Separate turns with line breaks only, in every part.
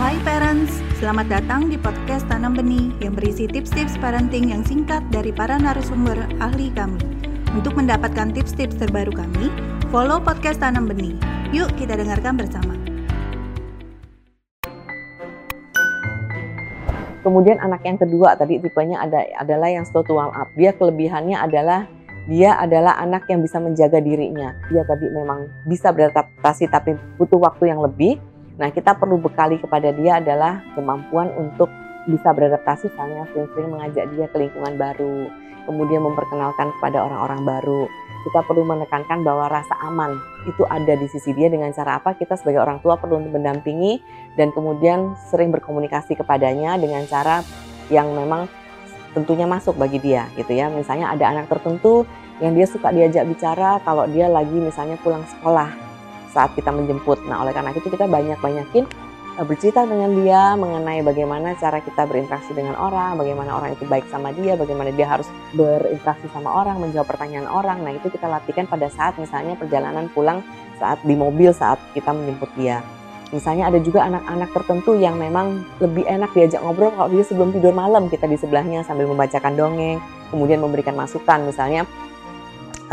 Hai parents, selamat datang di podcast Tanam Benih yang berisi tips-tips parenting yang singkat dari para narasumber ahli kami. Untuk mendapatkan tips-tips terbaru kami, follow podcast Tanam Benih. Yuk kita dengarkan bersama.
Kemudian anak yang kedua tadi tipenya ada adalah yang slow to warm up. Dia kelebihannya adalah dia adalah anak yang bisa menjaga dirinya. Dia tadi memang bisa beradaptasi tapi butuh waktu yang lebih. Nah, kita perlu bekali kepada dia adalah kemampuan untuk bisa beradaptasi, misalnya sering-sering mengajak dia ke lingkungan baru, kemudian memperkenalkan kepada orang-orang baru. Kita perlu menekankan bahwa rasa aman itu ada di sisi dia dengan cara apa? Kita sebagai orang tua perlu mendampingi dan kemudian sering berkomunikasi kepadanya dengan cara yang memang tentunya masuk bagi dia gitu ya. Misalnya ada anak tertentu yang dia suka diajak bicara kalau dia lagi misalnya pulang sekolah saat kita menjemput. Nah, oleh karena itu kita banyak-banyakin eh, bercerita dengan dia mengenai bagaimana cara kita berinteraksi dengan orang, bagaimana orang itu baik sama dia, bagaimana dia harus berinteraksi sama orang, menjawab pertanyaan orang. Nah, itu kita latihkan pada saat misalnya perjalanan pulang saat di mobil saat kita menjemput dia. Misalnya ada juga anak-anak tertentu yang memang lebih enak diajak ngobrol kalau dia sebelum tidur malam kita di sebelahnya sambil membacakan dongeng, kemudian memberikan masukan misalnya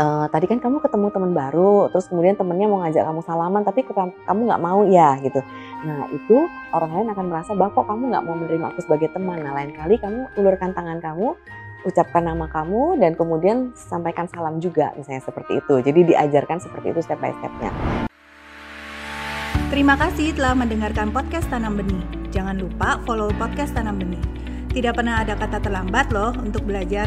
e, tadi kan kamu ketemu teman baru, terus kemudian temennya mau ngajak kamu salaman, tapi kamu nggak mau ya gitu. Nah itu orang lain akan merasa bahwa kok kamu nggak mau menerima aku sebagai teman. Nah lain kali kamu ulurkan tangan kamu, ucapkan nama kamu, dan kemudian sampaikan salam juga misalnya seperti itu. Jadi diajarkan seperti itu step by stepnya.
Terima kasih telah mendengarkan podcast Tanam Benih. Jangan lupa follow podcast Tanam Benih. Tidak pernah ada kata terlambat loh untuk belajar.